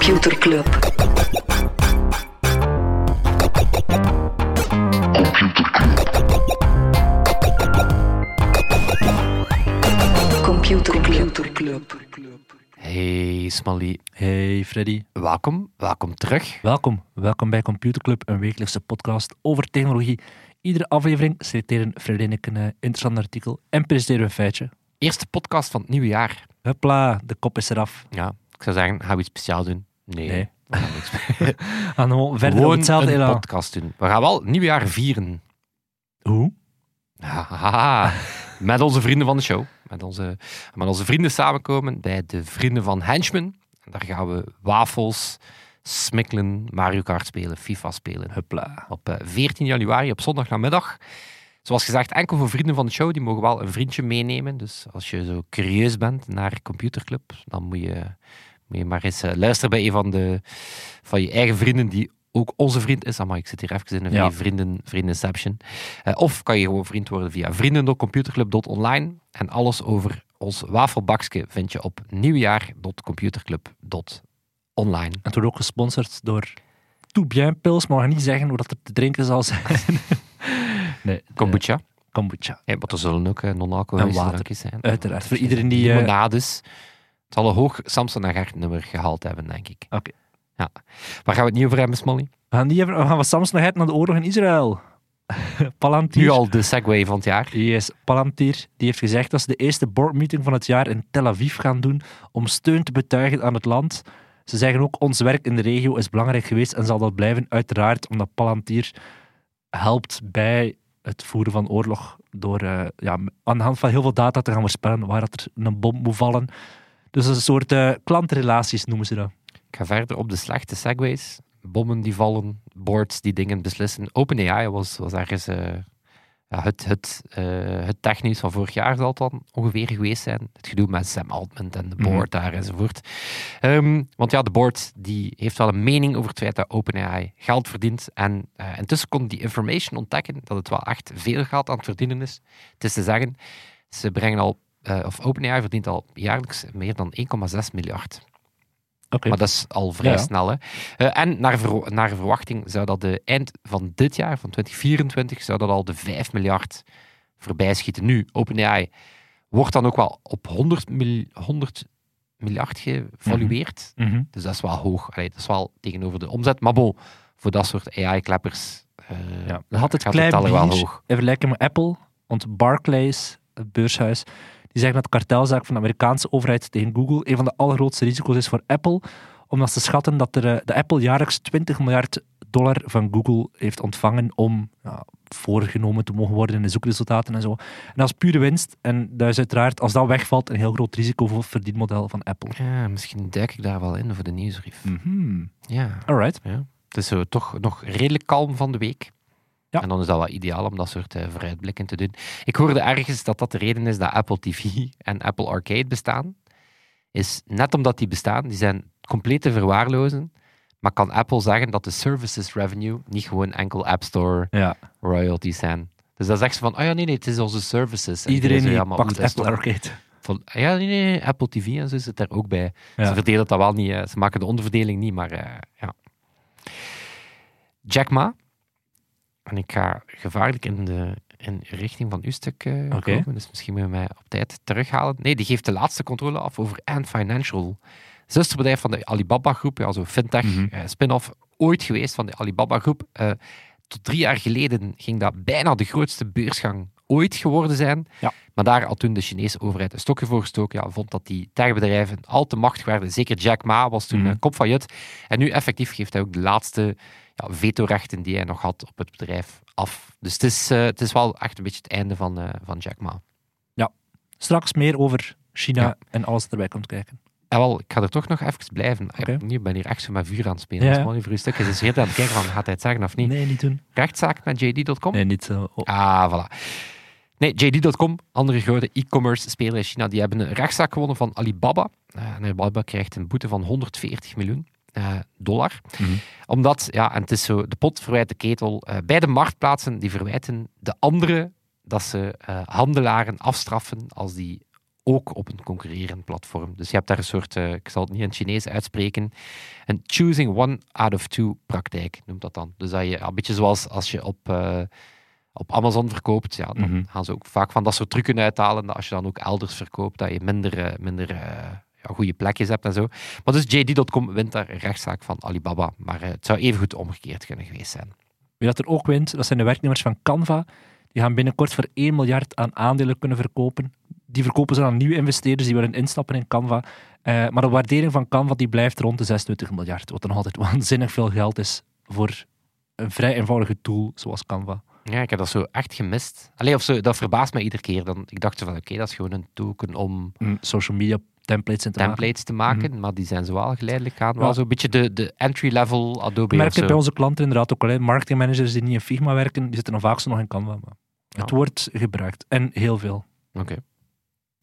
Computer Club. Computer Club. Hey Smally, Hey Freddy, welkom, welkom terug. welkom. Welkom bij Computer Club, een wekelijkse podcast over technologie. Iedere aflevering selecteren Freddy en ik een eh, interessant artikel en presenteren we een feitje. Eerste podcast van het nieuwe jaar. Hupla, de kop is eraf. Ja, ik zou zeggen, gaan we iets speciaals doen? Nee. Nee. gewoon verder op Gewoon hetzelfde een podcast doen. We gaan wel het nieuwe jaar vieren. Hoe? Haha. Met onze vrienden van de show. Met onze, met onze vrienden samenkomen bij de vrienden van Henchman. En daar gaan we wafels, smikkelen, Mario Kart spelen, FIFA spelen. Hupla. Op eh, 14 januari, op zondagnamiddag. Zoals gezegd, enkel voor vrienden van de show. Die mogen wel een vriendje meenemen. Dus als je zo curieus bent naar Computerclub, dan moet je, maar eens eh, luisteren bij een van, de, van je eigen vrienden die ook onze vriend is. Maar ik zit hier even in een Ja. vrienden, vriendenception. Eh, of kan je gewoon vriend worden via vrienden.computerclub.online. En alles over ons wafelbakje vind je op nieuwjaar.computerclub.online. Het wordt ook gesponsord door Tout Bien Pils, gaan niet zeggen hoe dat er te drinken zal zijn. nee, eh, Kombucha. kombucha. Ja, maar er zullen ook non-alcoholische drankjes zijn. Uiteraard, voor iedereen die... Limonades. Het zal een hoog Samson en Gert nummer gehaald hebben, denk ik. Oké. Ja. Waar gaan we het niet over hebben, Smolly? we gaan, niet we gaan van Samsung naar de oorlog in Israël. Palantir. Nu al de segway van het jaar. Yes, Palantir die heeft gezegd dat ze de eerste boardmeeting van het jaar in Tel Aviv gaan doen om steun te betuigen aan het land. Ze zeggen ook, ons werk in de regio is belangrijk geweest en zal dat blijven, uiteraard, omdat Palantir helpt bij het voeren van oorlog door eh, ja, aan de hand van heel veel data te gaan voorspellen waar dat er een bom moet vallen. Dus dat is een soort eh, klantrelaties noemen ze dat. Ik ga verder op de slechte segways. Bommen die vallen, boards die dingen beslissen. OpenAI was, was ergens ja, het, het, eh, het technisch van vorig jaar zal het dan ongeveer geweest zijn. Het gedoe met Sam Altman en de board daar enzovoort. Ehm, want ja, de board die heeft wel een mening over het feit dat OpenAI geld verdient. En intussen kon die information ontdekken dat het wel echt veel geld aan het verdienen is. Het is te zeggen, ze brengen al, eh, of OpenAI verdient al jaarlijks meer dan 1,6 miljard. Oké. Maar dat is al vrij Ja. snel. Hè. Eh, en naar, ver- naar verwachting zou dat de eind van dit jaar, van 2024, zou dat al de 5 miljard voorbij schieten. Nu, OpenAI wordt dan ook wel op 100, mil- 100 miljard gevalueerd. Mhm. Dus dat is wel hoog. Allee, dat is wel tegenover de omzet. Maar bon, voor dat soort AI-kleppers eh Ja. Dat had het gaat het wel bier hoog. in vergelijking met Apple. Want Barclays, het beurshuis, die zeggen dat de kartelzaak van de Amerikaanse overheid tegen Google een van de allergrootste risico's is voor Apple. Omdat ze schatten dat er, eh, de Apple jaarlijks 20 miljard dollar van Google heeft ontvangen om ja, voorgenomen te mogen worden in de zoekresultaten en zo. En dat is pure winst. En dat is uiteraard, als dat wegvalt, een heel groot risico voor het verdienmodel van Apple. Ja, misschien duik ik daar wel in voor de nieuwsbrief. Mhm. Ja. Alright. Ja. Het is zo toch nog redelijk kalm van de week. Ja. En dan is dat wel ideaal om dat soort eh, vooruitblikken te doen. Ik hoorde ergens dat dat de reden is dat Apple TV en Apple Arcade bestaan. Is net omdat die bestaan, die zijn compleet te verwaarlozen. Maar kan Apple zeggen dat de services revenue niet gewoon enkel App Store Ja. royalties zijn. Dus dan zegt ze van, oh ja, nee, nee, het is onze services. En Iedereen die pakt Apple Arcade. Vol- ja, nee, nee, Apple TV en zo zit daar ook bij. Ja. Ze verdelen dat wel niet, eh, ze maken de onderverdeling niet, maar eh, ja. Jack Ma, en ik ga gevaarlijk in de in richting van uw stuk eh, komen, dus misschien moet je mij op tijd terughalen. Nee, die geeft de laatste controle af over Ant Financial, zusterbedrijf van de Alibaba-groep, ja, zo fintech, Mhm. eh, spin-off, ooit geweest van de Alibaba-groep. Eh, tot drie jaar geleden ging dat bijna de grootste beursgang ooit geworden zijn. Ja. Maar daar had toen de Chinese overheid een stokje voor gestoken. Ja, vond dat die techbedrijven al te machtig werden. Zeker Jack Ma was toen eh, kop van Jut. En nu effectief geeft hij ook de laatste ja, vetorechten die hij nog had op het bedrijf af. Dus het is, eh, het is wel echt een beetje het einde van, eh, van Jack Ma. Straks meer over China Ja. en alles erbij komt kijken. En wel, ik ga er toch nog even blijven. Oké. Nu ben ik hier echt zo met vuur aan het spelen. Ja, Ja. ja. Dat is mooi voor stukjes. Dus je aan het kijken van, gaat hij het zeggen of niet? Nee, niet doen. Rechtszaak met JD.com? Nee, niet zo. Oh. Ah, voilà. Nee, JD.com, andere grote e-commerce speler in China, die hebben een rechtszaak gewonnen van Alibaba. Eh, en Alibaba krijgt een boete van 140 miljoen eh, dollar. Mhm. Omdat, ja, en het is zo, de pot verwijt de ketel. eh, beide marktplaatsen die verwijten de andere dat ze handelaren afstraffen als die ook op een concurrerend platform. Dus je hebt daar een soort, ik zal het niet in het Chinees uitspreken, een choosing one out of two praktijk noemt dat dan. Dus dat je, een beetje zoals als je op, op Amazon verkoopt, ja, dan Mhm. gaan ze ook vaak van dat soort trucken uithalen, dat als je dan ook elders verkoopt, dat je minder, eh, minder eh, ja, goede plekjes hebt en zo. Maar dus JD.com wint daar een rechtszaak van Alibaba, maar eh, het zou evengoed omgekeerd kunnen geweest zijn. Wie dat er ook wint, dat zijn de werknemers van Canva. Die gaan binnenkort voor 1 miljard aan aandelen kunnen verkopen. Die verkopen ze aan nieuwe investeerders die willen instappen in Canva. Maar de waardering van Canva die blijft rond de 26 miljard. Wat dan altijd waanzinnig veel geld is voor een vrij eenvoudige tool zoals Canva. Ja, ik heb dat zo echt gemist. Allee, of zo, dat verbaast me iedere keer. Dan, ik dacht zo van, oké, dat is gewoon een token om Mm, Social media templates te maken. templates te maken, maar die zijn zo wel geleidelijk gaan. Wel Ja. zo'n beetje de, de entry-level Adobe of zo. het bij onze klanten inderdaad ook al. hè. Marketingmanagers die niet in Figma werken, die zitten dan vaak zo nog in Canva. Maar het wordt gebruikt. En heel veel. Oké.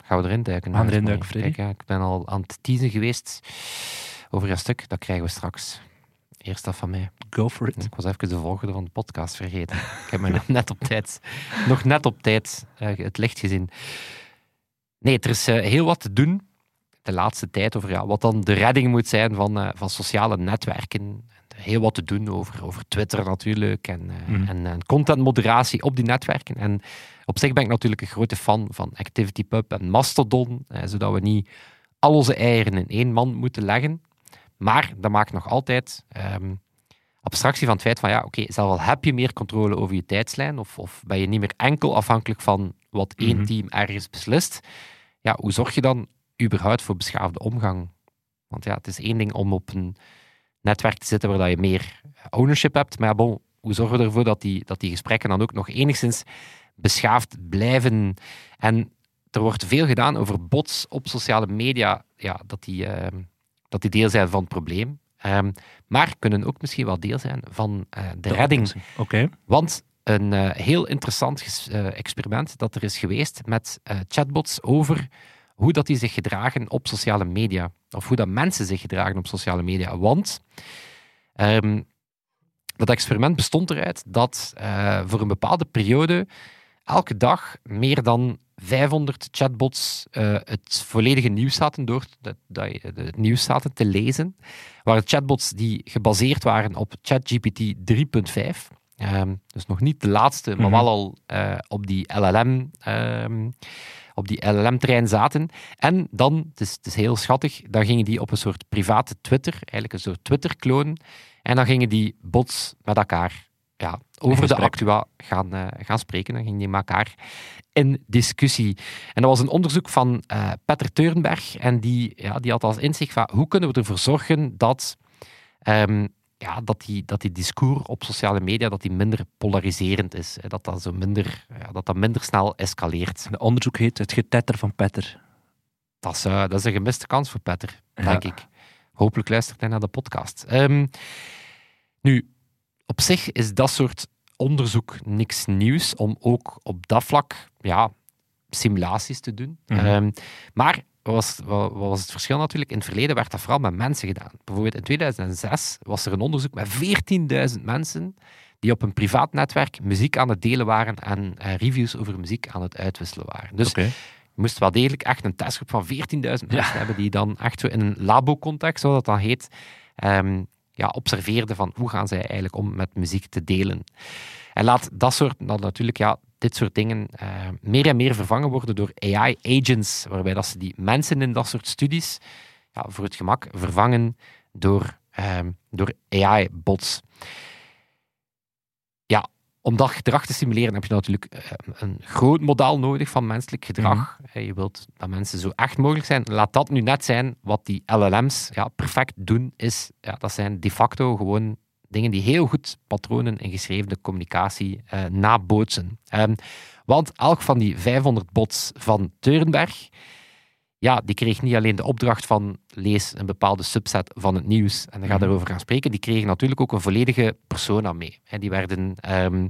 Gaan we erin duiken? We gaan erin duiken, Freddy. Kijk, ja, ik ben al aan het teasen geweest over een stuk. Dat krijgen we straks. Eerst dat van mij. Go for it. Ik was even de volgende van de podcast vergeten. Ik heb me nog net op tijd, nog net op tijd eh, het licht gezien. Nee, er is eh, heel wat te doen de laatste tijd over ja, wat dan de redding moet zijn van, eh, van sociale netwerken. Heel wat te doen over, over Twitter natuurlijk en, Mhm. en, en contentmoderatie op die netwerken. En op zich ben ik natuurlijk een grote fan van ActivityPub en Mastodon, zodat we niet al onze eieren in één man moeten leggen. Maar dat maakt nog altijd ehm, abstractie van het feit van, ja, oké, zelf al heb je meer controle over je tijdslijn, of, of ben je niet meer enkel afhankelijk van wat één Mhm. team ergens beslist, ja, hoe zorg je dan überhaupt voor beschaafde omgang? Want ja, het is één ding om op een netwerk te zitten waar dat je meer ownership hebt, maar ja, bon, hoe zorgen we ervoor dat die, dat die gesprekken dan ook nog enigszins beschaafd blijven? En er wordt veel gedaan over bots op sociale media, ja, dat, die, ehm, dat die deel zijn van het probleem. Ehm, maar kunnen ook misschien wel deel zijn van eh, de redding. Oké. Want een eh, heel interessant eh, experiment dat er is geweest met chatbots over hoe dat die zich gedragen op sociale media. Of hoe dat mensen zich gedragen op sociale media. Want ehm, dat experiment bestond eruit dat voor een bepaalde periode elke dag meer dan 500 chatbots eh, het volledige nieuws zaten door dat, dat, je- het nieuws zaten te lezen. Waren chatbots die gebaseerd waren op ChatGPT 3.5. Ehm, dus nog niet de laatste, maar Mhm. wel al eh, op die LLM, ehm, op die LLM-trein zaten. En dan, het is, het is heel schattig, dan gingen die op een soort private Twitter, eigenlijk een soort Twitter-kloon. En dan gingen die bots met elkaar ja, over de actua gaan, eh, gaan spreken. Dan gingen die met elkaar in discussie. En dat was een onderzoek van eh Petter Teurenberg. En die, ja, die had als inzicht van hoe kunnen we ervoor zorgen dat, ehm, ja, dat, die, dat die discours op sociale media dat die minder polariserend is. hè. Dat dat, zo minder, ja, dat dat minder snel escaleert. De onderzoek heet Het getetter van Petter. Dat is, eh, dat is een gemiste kans voor Petter, denk Ja. ik. Hopelijk luistert hij naar de podcast. Ehm, nu, op zich is dat soort onderzoek niks nieuws om ook op dat vlak ja, simulaties te doen. Mhm. Ehm, maar wat was, wat wat was het verschil natuurlijk? In het verleden werd dat vooral met mensen gedaan. Bijvoorbeeld in 2006 was er een onderzoek met 14.000 mensen die op een privaat netwerk muziek aan het delen waren en eh, reviews over muziek aan het uitwisselen waren. Dus je moest wel degelijk echt een testgroep van 14.000 mensen hebben die dan echt zo in een labo-context, zoals dat dan heet, ehm, ja, observeerden van hoe gaan zij eigenlijk om met muziek te delen. En laat dat soort, dan natuurlijk, ja, dit soort dingen eh, meer en meer vervangen worden door AI-agents, waarbij dat ze die mensen in dat soort studies ja, voor het gemak vervangen door, ehm, door AI-bots. Om dat gedrag te simuleren heb je natuurlijk eh, een groot model nodig van menselijk gedrag. Eh, Je wilt dat mensen zo echt mogelijk zijn. Laat dat nu net zijn wat die LLM's ja, perfect doen, is, ja, dat zijn de facto gewoon dingen die heel goed patronen in geschreven communicatie eh, nabootsen. Ehm, want elk van die 500 bots van Teurenberg, ja, die kreeg niet alleen de opdracht van lees een bepaalde subset van het nieuws en dan ga Mhm. erover gaan spreken, die kregen natuurlijk ook een volledige persona mee. En die werden ehm,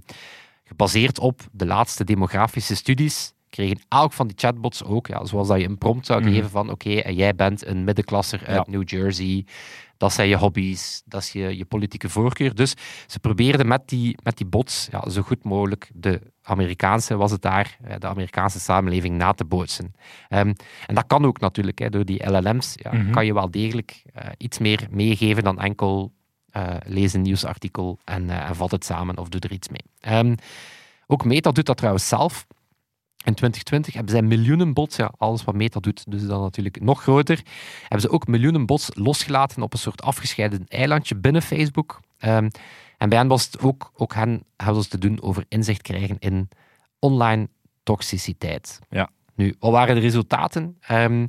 gebaseerd op de laatste demografische studies kregen elk van die chatbots ook, ja, zoals dat je een prompt zou Mhm. geven van oké, en jij bent een middenklasser uit Ja. New Jersey, dat zijn je hobby's, dat is je, je politieke voorkeur. Dus ze probeerden met die, met die bots ja, zo goed mogelijk de Amerikaanse, was het daar, eh, de Amerikaanse samenleving na te bootsen. Ehm, en dat kan ook natuurlijk, hè, door die LLM's ja, Mhm. kan je wel degelijk eh, iets meer meegeven dan enkel eh, lees een nieuwsartikel en, en vat het samen of doe er iets mee. Ehm, ook Meta doet dat trouwens zelf. In 2020 hebben zij miljoenen bots, ja, alles wat Meta doet, dus dan natuurlijk nog groter, hebben ze ook miljoenen bots losgelaten op een soort afgescheiden eilandje binnen Facebook. Ehm, en bij hen was het ook, ook hen hadden ze te doen over inzicht krijgen in online toxiciteit. Ja. Nu, wat waren de resultaten? Ehm,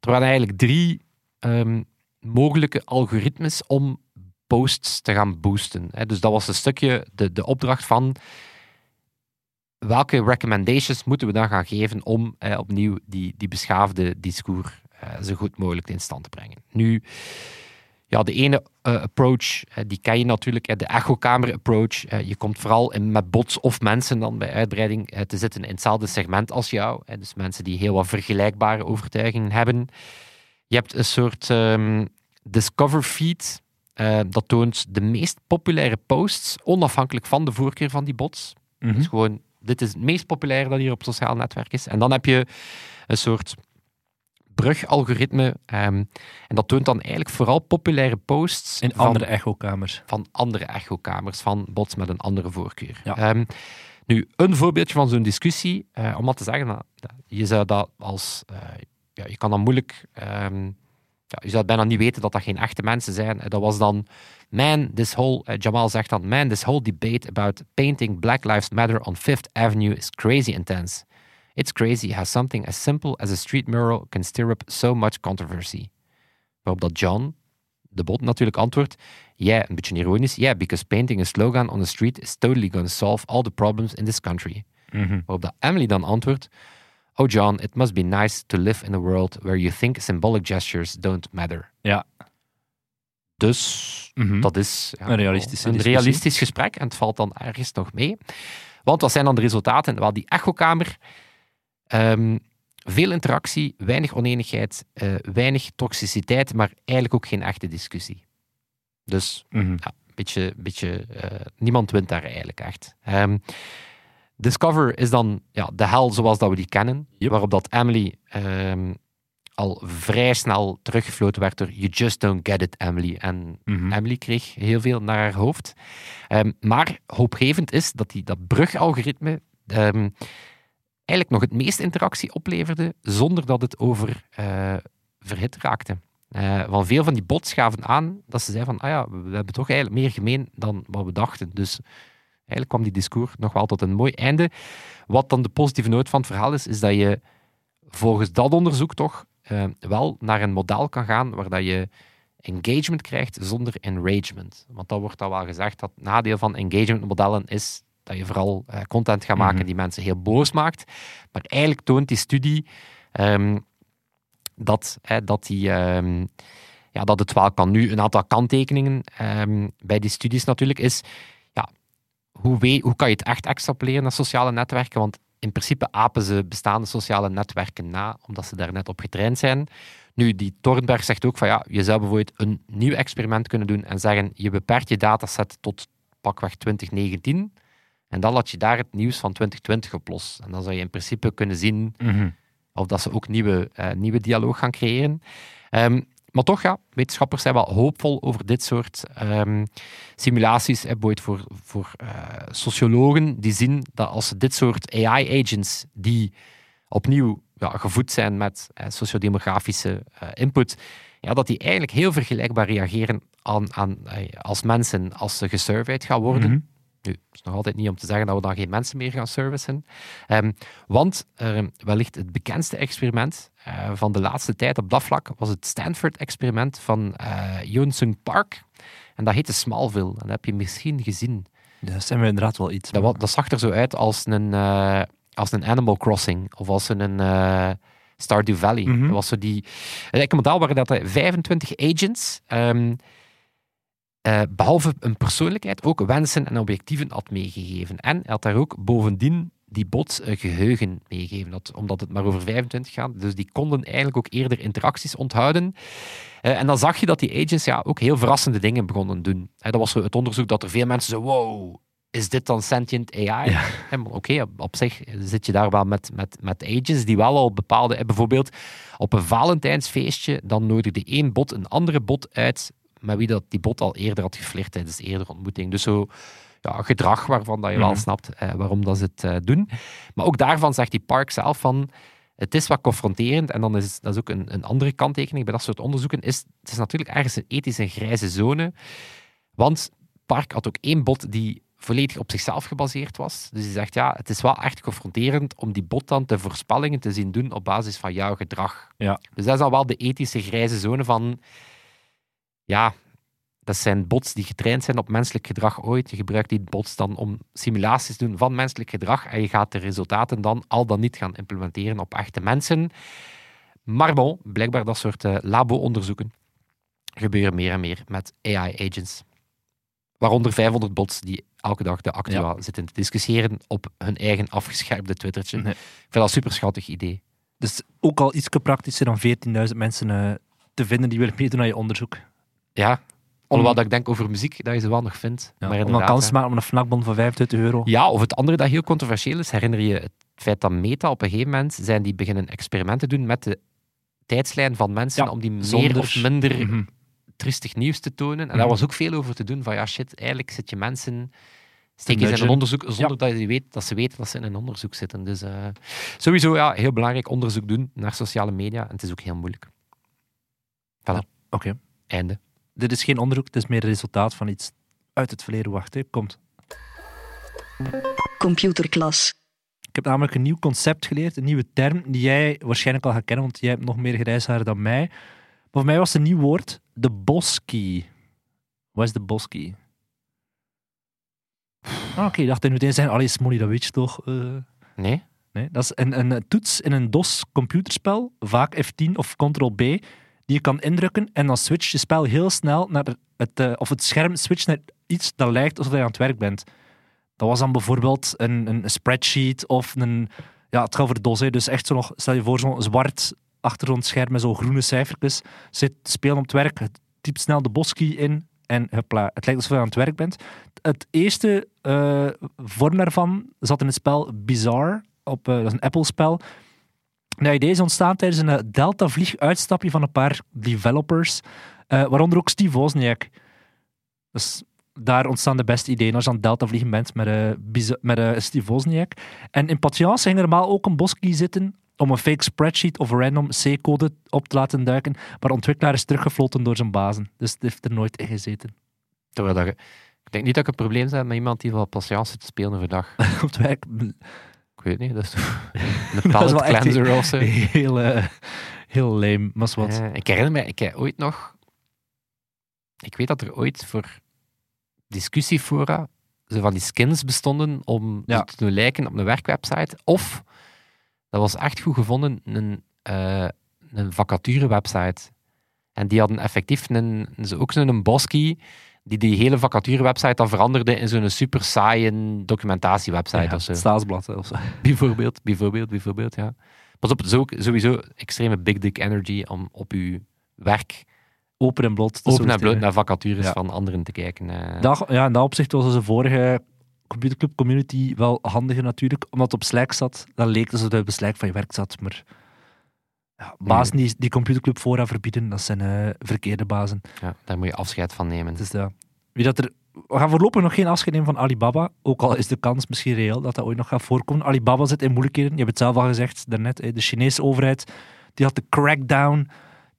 er waren eigenlijk drie ehm, mogelijke algoritmes om posts te gaan boosten. hè. Dus dat was een stukje de, de opdracht van welke recommendations moeten we dan gaan geven om eh, opnieuw die, die beschaafde discours eh, zo goed mogelijk in stand te brengen. Nu, ja, de ene eh, approach, eh, die ken je natuurlijk, eh, de echokamer approach. Eh, je komt vooral in, met bots of mensen dan bij uitbreiding te zitten in hetzelfde segment als jou. dus mensen die heel wat vergelijkbare overtuigingen hebben. Je hebt een soort ehm, discover feed. dat toont de meest populaire posts, onafhankelijk van de voorkeur van die bots. Mhm. Dus gewoon, dit is het meest populaire dat hier op sociaal netwerk is. En dan heb je een soort brugalgoritme. ehm, en dat toont dan eigenlijk vooral populaire posts In van, andere echokamers. van andere echokamers, van bots met een andere voorkeur. Ja. Ehm, nu, een voorbeeldje van zo'n discussie, eh, om maar te zeggen, dat- je zou dat als... eh, ja, je kan dan moeilijk... ehm, ja, je zou bijna niet weten dat dat geen echte mensen zijn. Eh, Dat was dan... Man, this whole... eh, Jamal zegt dan... Man, this whole debate about painting Black Lives Matter on Fifth Avenue is crazy intense. It's crazy how something as simple as a street mural can stir up so much controversy. Waarop dat John, de bot, natuurlijk antwoordt... Yeah, een beetje ironisch. Yeah, because painting a slogan on the street is totally going to solve all the problems in this country. Mhm. Waarop dat Emily dan antwoordt... Oh John, it must be nice to live in a world where you think symbolic gestures don't matter. Ja. Dus Mhm. dat is ja, Een realistische een discussie. realistisch gesprek en het valt dan ergens nog mee. Want wat zijn dan de resultaten? Wel, die echokamer, ehm, veel interactie, weinig oneenigheid, eh, weinig toxiciteit, maar eigenlijk ook geen echte discussie. Dus Mhm. ja, een beetje, beetje eh, niemand wint daar eigenlijk echt. Ehm, Discover is dan ja, de hel zoals dat we die kennen, Yep. waarop dat Emily ehm, al vrij snel teruggefloten werd door You just don't get it, Emily. En Mhm. Emily kreeg heel veel naar haar hoofd. Ehm, maar hoopgevend is dat die, dat brugalgoritme ehm, eigenlijk nog het meest interactie opleverde, zonder dat het over eh, verhit raakte. Eh, van veel van die bots gaven aan dat ze zeiden van, ah ja, we hebben toch eigenlijk meer gemeen dan wat we dachten. Dus eigenlijk kwam die discours nog wel tot een mooi einde. Wat dan de positieve noot van het verhaal is, is dat je volgens dat onderzoek toch eh, wel naar een model kan gaan waar dat je engagement krijgt zonder enragement. Want dat wordt dan wel gezegd dat het nadeel van engagementmodellen is dat je vooral eh, content gaat maken Mhm. die mensen heel boos maakt. Maar eigenlijk toont die studie ehm, dat, hè, dat, die, ehm, ja, dat het wel kan. Nu, een aantal kanttekeningen ehm, bij die studies natuurlijk is, hoe, hoe kan je het echt extrapoleren naar sociale netwerken? Want in principe apen ze bestaande sociale netwerken na, omdat ze daar net op getraind zijn. Nu, die Thornberg zegt ook van ja, je zou bijvoorbeeld een nieuw experiment kunnen doen en zeggen, je beperkt je dataset tot pakweg 2019 en dan laat je daar het nieuws van 2020 op los. En dan zou je in principe kunnen zien Mhm. of dat ze ook nieuwe, eh, nieuwe dialoog gaan creëren. Ehm, maar toch, ja, wetenschappers zijn wel hoopvol over dit soort ehm, simulaties. Hè, voor, voor eh, sociologen die zien dat als ze dit soort AI-agents die opnieuw ja, gevoed zijn met eh, sociodemografische eh, input, ja, dat die eigenlijk heel vergelijkbaar reageren aan, aan, als mensen als ze gesurveyed gaan worden. Mhm. Nu, het is nog altijd niet om te zeggen dat we dan geen mensen meer gaan servicen. Ehm, want wellicht het bekendste experiment eh, van de laatste tijd op dat vlak was het Stanford-experiment van Joon Park. En dat heette Smallville. En dat heb je misschien gezien. Dat zijn we inderdaad wel iets. Dat, dat zag er zo uit als een, eh, als een Animal Crossing of als een Stardew Valley. Mhm. Dat was zo die... Het een model waar dat hij 25 agents, ehm, eh, behalve een persoonlijkheid, ook wensen en objectieven had meegegeven. En hij had daar ook bovendien die bots geheugen meegeven. Dat, omdat het maar over 25 gaat. Dus die konden eigenlijk ook eerder interacties onthouden. Eh, en dan zag je dat die agents ja, ook heel verrassende dingen begonnen doen. Hè, dat was het onderzoek dat er veel mensen zo, wow, is dit dan sentient AI? Ja. Maar Oké, op, op zich zit je daar wel met, met, met agents die wel al bepaalde... Bijvoorbeeld op een Valentijnsfeestje, dan nodigde één bot een andere bot uit met wie dat die bot al eerder had geflirt tijdens de eerdere ontmoeting. Dus zo ja, gedrag waarvan dat je wel Mhm. snapt eh, waarom dat ze het eh, doen. Maar ook daarvan zegt die Park zelf van... Het is wat confronterend en dan is dat is ook een, een andere kanttekening bij dat soort onderzoeken. Is, het is natuurlijk ergens een ethische grijze zone. Want Park had ook één bot die volledig op zichzelf gebaseerd was. Dus hij zegt, ja, het is wel echt confronterend om die bot dan de voorspellingen te zien doen op basis van jouw gedrag. Ja. Dus dat is dan wel de ethische grijze zone van... Ja, dat zijn bots die getraind zijn op menselijk gedrag ooit. Je gebruikt die bots dan om simulaties te doen van menselijk gedrag en je gaat de resultaten dan al dan niet gaan implementeren op echte mensen. Maar bon, blijkbaar dat soort eh, labo-onderzoeken gebeuren meer en meer met AI-agents. Waaronder 500 bots die elke dag de actua zitten te discussiëren op hun eigen afgescherpte Twittertje. Nee. Ik vind dat een super schattig idee. Dus ook al iets praktischer dan 14.000 mensen eh, te vinden die willen meedoen aan je onderzoek. Ja, alhoewel dat ik denk over muziek dat je ze wel nog vindt. Ja, maar om inderdaad, kans te maken op een FNAC-bon van 25 euro. Ja, of het andere dat heel controversieel is, herinner je het feit dat Meta op een gegeven moment zijn die beginnen experimenten doen met de tijdslijn van mensen Ja, om die meer zonder- of minder Mhm. triestig nieuws te tonen. En Mhm. daar was ook veel over te doen van ja shit, eigenlijk zit je mensen steken ze in een onderzoek zonder dat, je weet, dat ze weten dat ze in een onderzoek zitten. Dus eh, sowieso ja, heel belangrijk onderzoek doen naar sociale media. En het is ook heel moeilijk. Voilà. Oké. Einde. Dit is geen onderzoek, het is meer een resultaat van iets uit het verleden. Wacht, hè. komt. Computerklas. Ik heb namelijk een nieuw concept geleerd, een nieuwe term, die jij waarschijnlijk al gaat kennen, want jij hebt nog meer grijshaar dan mij. Maar voor mij was het een nieuw woord, de boski. Wat is de boski? Ah, Oké, ik dacht in meteen zijn, allee, Smolly, dat weet je toch? Eh, Nee? nee, dat is een, een toets in een DOS-computerspel, vaak F10 of Ctrl-B, die je kan indrukken en dan switcht je spel heel snel naar het, eh, of het scherm switcht naar iets dat lijkt alsof je aan het werk bent. Dat was dan bijvoorbeeld een, een spreadsheet of een... Ja, het gaat over DOS, hè, dus echt zo nog... Stel je voor zo'n zwart achtergrondscherm met zo groene cijfertjes. Zit te spelen op het werk, typt snel de boski in en het lijkt alsof je aan het werk bent. Het eerste eh, vorm daarvan zat in het spel Bizarre. Op, eh, dat is een Apple-spel. Dat idee is ontstaan tijdens een eh, Delta-vlieguitstapje van een paar developers, eh, waaronder ook Steve Wozniak. Dus daar ontstaan de beste ideeën als je aan Delta vliegen bent met, Biz- met Steve Wozniak. En in Patience ging er normaal ook een boski zitten om een fake spreadsheet of random C-code op te laten duiken, maar de ontwikkelaar is teruggefloten door zijn bazen. Dus het heeft er nooit in gezeten. Terwijl dat je- ik denk niet dat ik een probleem heb met iemand die wel patiënt te spelen overdag. op het werk Ik weet niet, dat is toch een pallet cleanser of zo. heel, eh, heel lame, maar wat. Ik herinner me, ik heb ooit nog... Ik weet dat er ooit voor discussiefora zo van die skins bestonden om Ja. zo te doen lijken op een werkwebsite. Of, dat was echt goed gevonden, een, eh een vacaturewebsite. En die hadden effectief een, ook zo'n boskie die die hele vacaturewebsite dan veranderde in zo'n super saaie documentatiewebsite Ja, of zo. staatsblad of zo. Bijvoorbeeld, bijvoorbeeld, bijvoorbeeld, ja. Pas op, het is ook sowieso extreme big dick energy om op uw werk Open en bloot. te open en bloot naar vacatures Ja. van anderen te kijken. eh. Dat, ja, in dat opzicht was onze vorige computerclub community wel handiger natuurlijk, omdat het op Slack zat. Dan leek het alsof het op Slack van je werk zat, maar ja, bazen die, die computerclub fora verbieden, dat zijn eh, verkeerde bazen. ja, daar moet je afscheid van nemen. Dus ja, wie dat er, we gaan voorlopig nog geen afscheid nemen van Alibaba, ook al is de kans misschien reëel dat dat ooit nog gaat voorkomen. Alibaba zit in moeilijkheden, je hebt het zelf al gezegd daarnet, de Chinese overheid die had de crackdown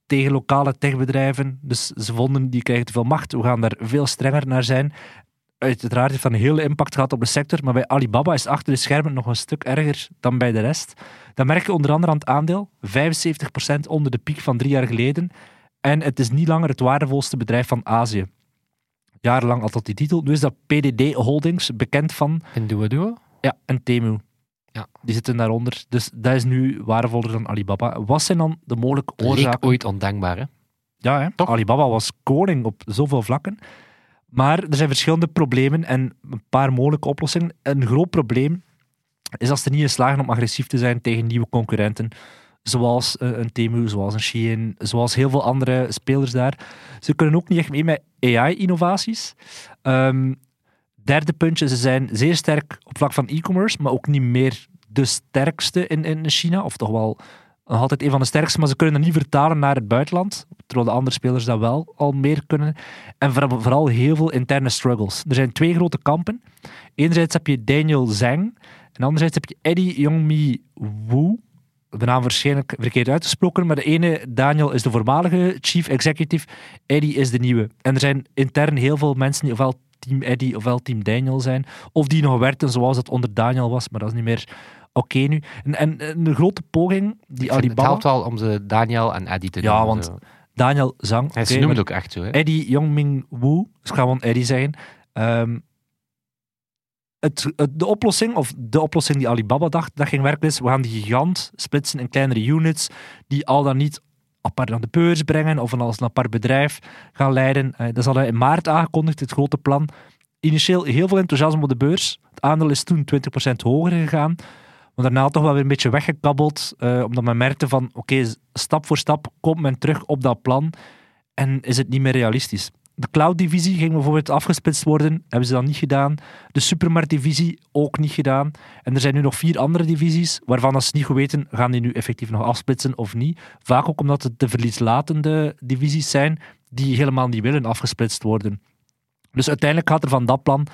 tegen lokale techbedrijven. Dus ze vonden, die krijgen te veel macht. We gaan daar veel strenger naar zijn. Uiteraard heeft dat een hele impact gehad op de sector. Maar bij Alibaba is achter de schermen nog een stuk erger dan bij de rest. Dat merk je onder andere aan het aandeel. 75% onder de piek van drie jaar geleden. En het is niet langer het waardevolste bedrijf van Azië. Jarenlang had dat die titel. Nu is dat PDD Holdings, bekend van En Duo ja, en Temu. Ja. Die zitten daaronder. Dus dat is nu waardevoller dan Alibaba. Wat zijn dan de mogelijke oorzaken? ooit ondenkbaar, hè? Ja, hè? Toch? Alibaba was koning op zoveel vlakken. Maar er zijn verschillende problemen en een paar mogelijke oplossingen. Een groot probleem is dat ze niet in slagen om agressief te zijn tegen nieuwe concurrenten. Zoals eh, een Temu, zoals een Shein, zoals heel veel andere spelers daar. Ze kunnen ook niet echt mee met AI-innovaties. Ehm, derde puntje, ze zijn zeer sterk op vlak van e-commerce, maar ook niet meer de sterkste in, in China. Of toch wel nog altijd een van de sterkste, maar ze kunnen dat niet vertalen naar het buitenland. Terwijl de andere spelers dat wel al meer kunnen. En voor- vooral heel veel interne struggles. Er zijn twee grote kampen. Enerzijds heb je Daniel Zhang. En anderzijds heb je Eddie Yongmi Wu. De naam waarschijnlijk verkeerd uitgesproken, maar de ene, Daniel, is de voormalige chief executive. Eddie is de nieuwe. En er zijn intern heel veel mensen die ofwel team Eddie ofwel team Daniel zijn. Of die nog werkten zoals het onder Daniel was, maar dat is niet meer oké nu. En, en, en de grote poging die vind het Alibaba... helpt wel om ze Daniel en Eddie te Ja, noemen. want zo. Daniel. Ja, ze oké, noemen maar het ook echt zo. Hè? Eddie Yongming Wu, dus ik ga gewoon Eddie zeggen. Ehm, het, het- de oplossing, of de oplossing die Alibaba dacht, dat ging werken is, we gaan die gigant splitsen in kleinere units, die al dan niet apart naar de beurs brengen, of een als een apart bedrijf gaan leiden. Eh, dat is al in maart aangekondigd, het grote plan. Initieel heel veel enthousiasme op de beurs. Het aandeel is toen 20% hoger gegaan. Maar daarna toch wel weer een beetje weggekabbeld, eh, omdat men merkte van, oké, stap voor stap komt men terug op dat plan en is het niet meer realistisch. De cloud-divisie ging bijvoorbeeld afgesplitst worden, hebben ze dat niet gedaan. De supermarktdivisie ook niet gedaan. En er zijn nu nog vier andere divisies, waarvan als ze niet goed weten, gaan die nu effectief nog afsplitsen of niet. Vaak ook omdat het de verlieslatende divisies zijn, die helemaal niet willen afgesplitst worden. Dus uiteindelijk gaat er van dat plan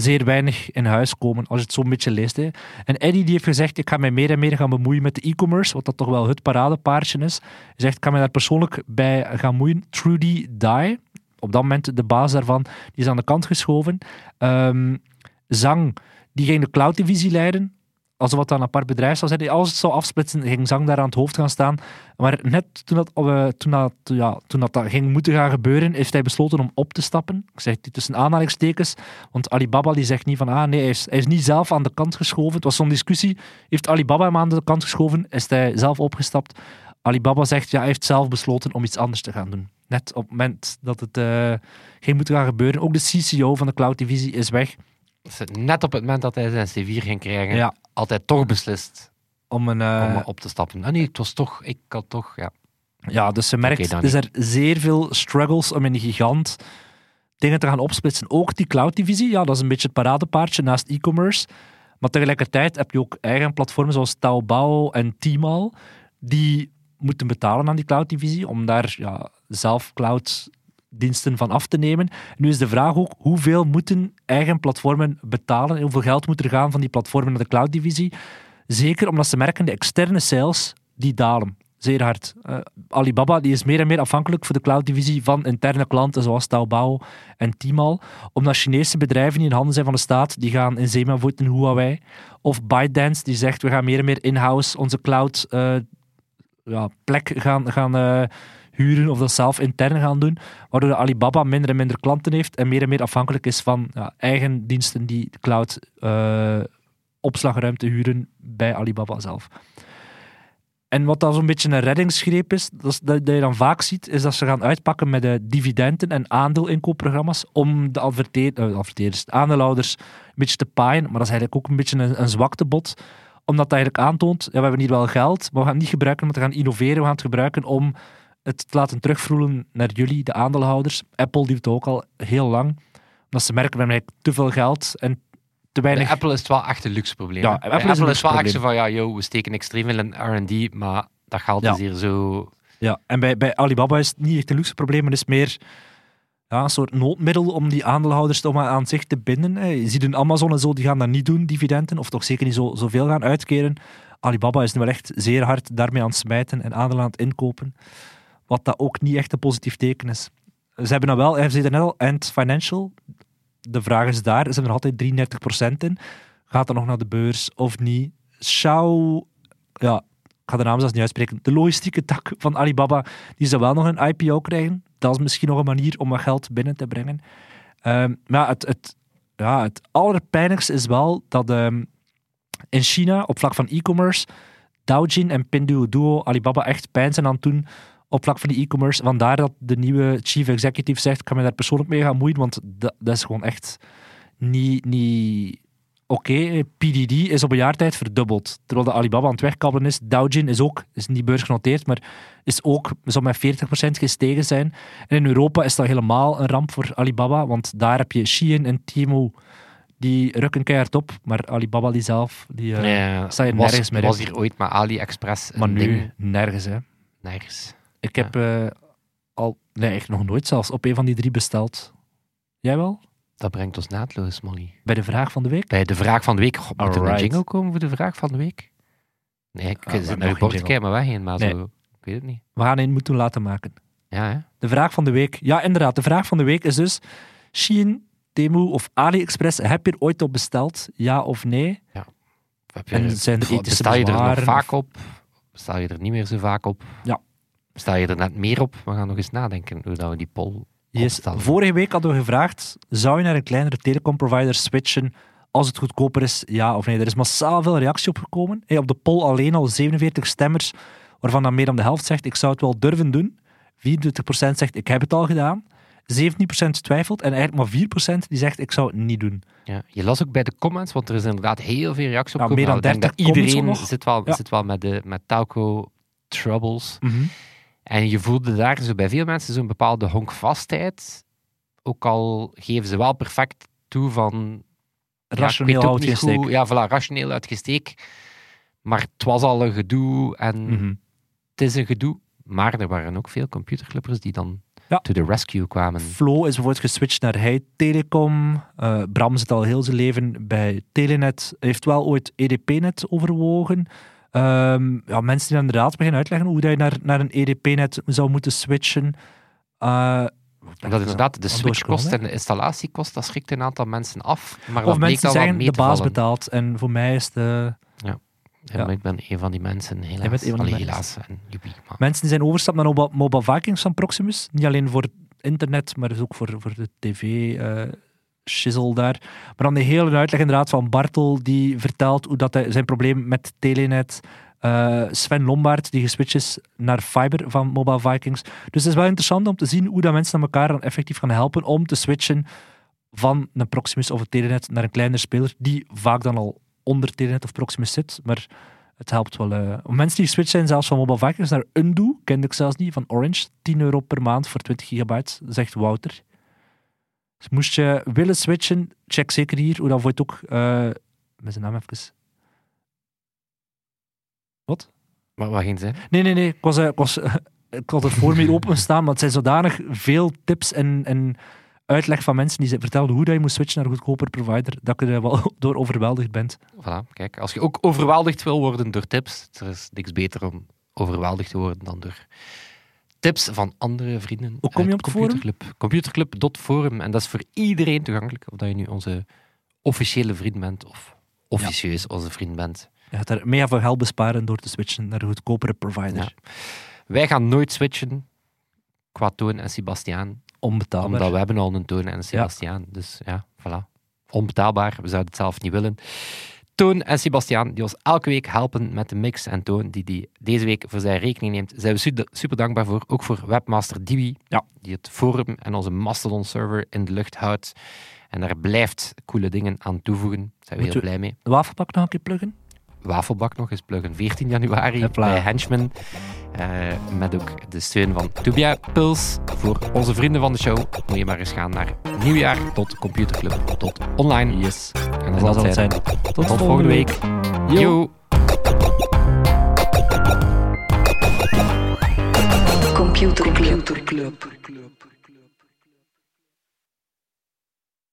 zeer weinig in huis komen, als je het zo'n beetje leest. Hè. En Eddie die heeft gezegd, ik ga mij meer en meer gaan bemoeien met de e-commerce, wat dat toch wel het paradepaardje is. Hij zegt, ik ga mij daar persoonlijk bij gaan moeien. Trudy Dye, op dat moment de baas daarvan, die is aan de kant geschoven. Ehm, Zang, die ging de cloud-divisie leiden, alsof het een apart bedrijf zou zijn. Als het zou afsplitsen, ging Zang daar aan het hoofd gaan staan. Maar net toen dat, eh, toen dat, ja, toen dat, dat ging moeten gaan gebeuren, heeft hij besloten om op te stappen. Ik zeg dit tussen aanhalingstekens, want Alibaba die zegt niet van, ah nee, hij is, hij is niet zelf aan de kant geschoven. Het was zo'n discussie. Heeft Alibaba hem aan de kant geschoven? Is hij zelf opgestapt? Alibaba zegt, ja, hij heeft zelf besloten om iets anders te gaan doen. Net op het moment dat het eh, ging moeten gaan gebeuren. Ook de CCO van de cloud-divisie is weg. Net op het moment dat hij zijn C4 ging krijgen, Ja. altijd toch beslist Om een, eh, om op te stappen. Ah nee, het was toch, ik had toch, ja. Ja, dus je merkt, Oké, dan er is er zeer veel struggles om in een gigant dingen te gaan opsplitsen. Ook die cloud-divisie, ja, dat is een beetje het paradepaardje naast e-commerce. Maar tegelijkertijd heb je ook eigen platformen zoals Taobao en Tmall, die moeten betalen aan die cloud-divisie om daar ja, zelf cloud-diensten van af te nemen. Nu is de vraag ook, hoeveel moeten eigen platformen betalen? En hoeveel geld moet er gaan van die platformen naar de cloud-divisie? Zeker omdat ze merken, de externe sales, die dalen. Zeer hard. Eh, Alibaba die is meer en meer afhankelijk voor de cloud-divisie van interne klanten zoals Taobao en Tmall. Omdat Chinese bedrijven die in handen zijn van de staat, die gaan in zee met voeten Huawei. Of ByteDance die zegt, we gaan meer en meer in-house onze cloud eh, ja, plek gaan, gaan eh, huren of dat zelf intern gaan doen. Waardoor Alibaba minder en minder klanten heeft en meer en meer afhankelijk is van ja, eigen diensten die cloud eh, opslagruimte huren bij Alibaba zelf. En wat dan zo'n beetje een reddingsgreep is, dat, dat je dan vaak ziet, is dat ze gaan uitpakken met de dividenden en aandeelinkoopprogramma's om de eh, adverteerders, de aandeelhouders een beetje te paaien. Maar dat is eigenlijk ook een beetje een, een zwaktebod, omdat dat eigenlijk aantoont, ja, we hebben hier wel geld, maar we gaan het niet gebruiken om te gaan innoveren, we gaan het gebruiken om het te laten terugvloeien naar jullie, de aandeelhouders. Apple doet het ook al heel lang, omdat ze merken, we hebben eigenlijk te veel geld en te Bij weinig... Apple is het wel echt een luxe probleem. Ja, Apple is Apple wel echt zo probleem. van, ja, yo, we steken extreem veel in R&D, maar dat geld Ja. is hier zo... Ja, en bij, bij Alibaba is het niet echt een luxe probleem, maar het is meer ja, een soort noodmiddel om die aandeelhouders toch maar aan zich te binden. hè. Je ziet een Amazon en zo, die gaan dat niet doen, dividenden, of toch zeker niet zo, zoveel gaan uitkeren. Alibaba is nu wel echt zeer hard daarmee aan het smijten en aandelen aan het inkopen, wat dat ook niet echt een positief teken is. Ze hebben dan wel, hij zei het net al, Ant Financial, de vraag is daar, ze hebben er altijd 33% in. Gaat dat nog naar de beurs of niet? Shao, ja, ik ga de naam zelfs niet uitspreken, de logistieke tak van Alibaba, die zou wel nog een IPO krijgen. Dat is misschien nog een manier om wat geld binnen te brengen. Ehm, maar het, het, ja, het allerpijnlijkste is wel dat ehm, in China, op vlak van e-commerce, Doujin en Pinduoduo Alibaba echt pijn zijn aan het doen op vlak van die e-commerce. Vandaar dat de nieuwe chief executive zegt, ik ga me daar persoonlijk mee gaan moeien, want dat, dat is gewoon echt niet, niet oké, PDD is op een jaar tijd verdubbeld. Terwijl de Alibaba aan het wegkabbelen is. Doujin is ook, is niet beursgenoteerd, maar is ook, zou met 40% gestegen zijn. En in Europa is dat helemaal een ramp voor Alibaba, want daar heb je Shein en Temu, die rukken keihard op. Maar Alibaba die zelf, die eh, Ja, nergens meer in. was hier ooit met AliExpress Maar nu ding? nergens, hè. Nergens. Ik heb eh, al, nee, echt nog nooit zelfs, op een van die drie besteld. Jij wel? Dat brengt ons naadloos, Molly. Bij de vraag van de week? Bij de vraag van de week. God, moet er een jingle komen voor de vraag van de week? Nee, ik Ah, zit naar je geen bord kijken, maar wegheen, maar Nee. zo... Ik weet het niet. We gaan een moeten laten maken. Ja, hè? De vraag van de week. Ja, inderdaad. De vraag van de week is dus: Shein, Temu of AliExpress, heb je er ooit op besteld? Ja of nee? Heb je, En zijn er ethische bestel je er nog vaak op? Bestel je er niet meer zo vaak op? Ja. Bestel je er net meer op? We gaan nog eens nadenken hoe dat we die poll Yes. Vorige week hadden we gevraagd: zou je naar een kleinere telecomprovider switchen als het goedkoper is? Ja of nee? Er is massaal veel reactie op gekomen. Hey, op de poll alleen al 47 stemmers, waarvan dan meer dan de helft zegt: ik zou het wel durven doen. 24% zegt: ik heb het al gedaan. 17% twijfelt en eigenlijk maar 4% die zegt: ik zou het niet doen. Ja, je las ook bij de comments, want er is inderdaad heel veel reactie op Ja, gekomen. meer dan Ik denk 30 dat comments iedereen zit wel, Ja. zit wel met, de, met telco troubles. En je voelde daar zo bij veel mensen zo'n bepaalde honkvastheid. Ook al geven ze wel perfect toe van... Rationeel weet ook houdt niet geen steek. goed- Ja, voilà, rationeel uitgesteek. Maar het was al een gedoe en Mhm. het is een gedoe. Maar er waren ook veel computerclippers die dan Ja. to the rescue kwamen. Flo is bijvoorbeeld geswitcht naar Hey Telecom. Eh, Bram zit al heel zijn leven bij Telenet. Heeft wel ooit EDP-net overwogen. Ehm, ja, mensen die inderdaad beginnen uitleggen hoe dat je naar, naar een EDP-net zou moeten switchen. Eh, Omdat inderdaad de switchkost en de installatiekost, dat schrikt een aantal mensen af. Maar Of dat mensen zeggen, mee de baas betaalt. En voor mij is de... Ja. Ik ben een van die mensen, helaas. bent een van die Allee, mensen. helaas. En Mensen die zijn overgestapt naar Mobile, Mobile Vikings van Proximus. Niet alleen voor internet, maar dus ook voor, voor de tv eh shizzle daar. Maar dan de hele uitleg inderdaad van Bartel, die vertelt hoe dat hij zijn probleem met Telenet... eh, Sven Lombard, die geswitcht is naar fiber van Mobile Vikings. Dus het is wel interessant om te zien hoe dat mensen elkaar dan effectief gaan helpen om te switchen van een Proximus of een Telenet naar een kleiner speler, die vaak dan al onder Telenet of Proximus zit. Maar het helpt wel. eh. Mensen die geswitcht zijn zelfs van Mobile Vikings naar Undo, kende ik zelfs niet, van Orange. 10 euro per maand voor 20 gigabyte, zegt Wouter. Dus moest je willen switchen, check zeker hier hoe dat wordt ook... eh met zijn naam even... Wat? Wat, wat ging ze? Nee, nee, nee. Ik, was, eh, ik, was, ik had het voor me openstaan, maar het zijn zodanig veel tips en, en uitleg van mensen die ze vertelden hoe dat je moet switchen naar een goedkoper provider, dat ik er wel door overweldigd ben. Voilà, kijk. Als je ook overweldigd wil worden door tips, er is niks beter om overweldigd te worden dan door tips van andere vrienden. Hoe kom je op forum? Computerclub. Computerclub.forum. En dat is voor iedereen toegankelijk. Of dat je nu onze officiële vriend bent of officieus onze vriend bent. Je gaat daar mega veel geld besparen door te switchen naar een goedkopere provider. Ja. Wij gaan nooit switchen qua Toon en Sebastiaan. Onbetaalbaar. Omdat we hebben al een Toon en een Sebastiaan. Dus ja, voilà. Onbetaalbaar. We zouden het zelf niet willen. Toon en Sebastiaan, die ons elke week helpen met de mix en toon die hij deze week voor zijn rekening neemt. Zijn we super, dankbaar voor. Ook voor webmaster Dibi, Ja. die het forum en onze Mastodon-server in de lucht houdt. En daar blijft coole dingen aan toevoegen. Daar zijn we heel blij mee. De wafelbak nog een keer pluggen? Wafelbak nog eens pluggen. 14 januari Hopla. bij Henchman. Eh, met ook de steun van Tubia Puls. Voor onze vrienden van de show moet je maar eens gaan naar nieuwjaar.computerclub.online. Yes. En En dat zal het zijn. Tot, Tot volgende week. Yo. Yo. Computer Club.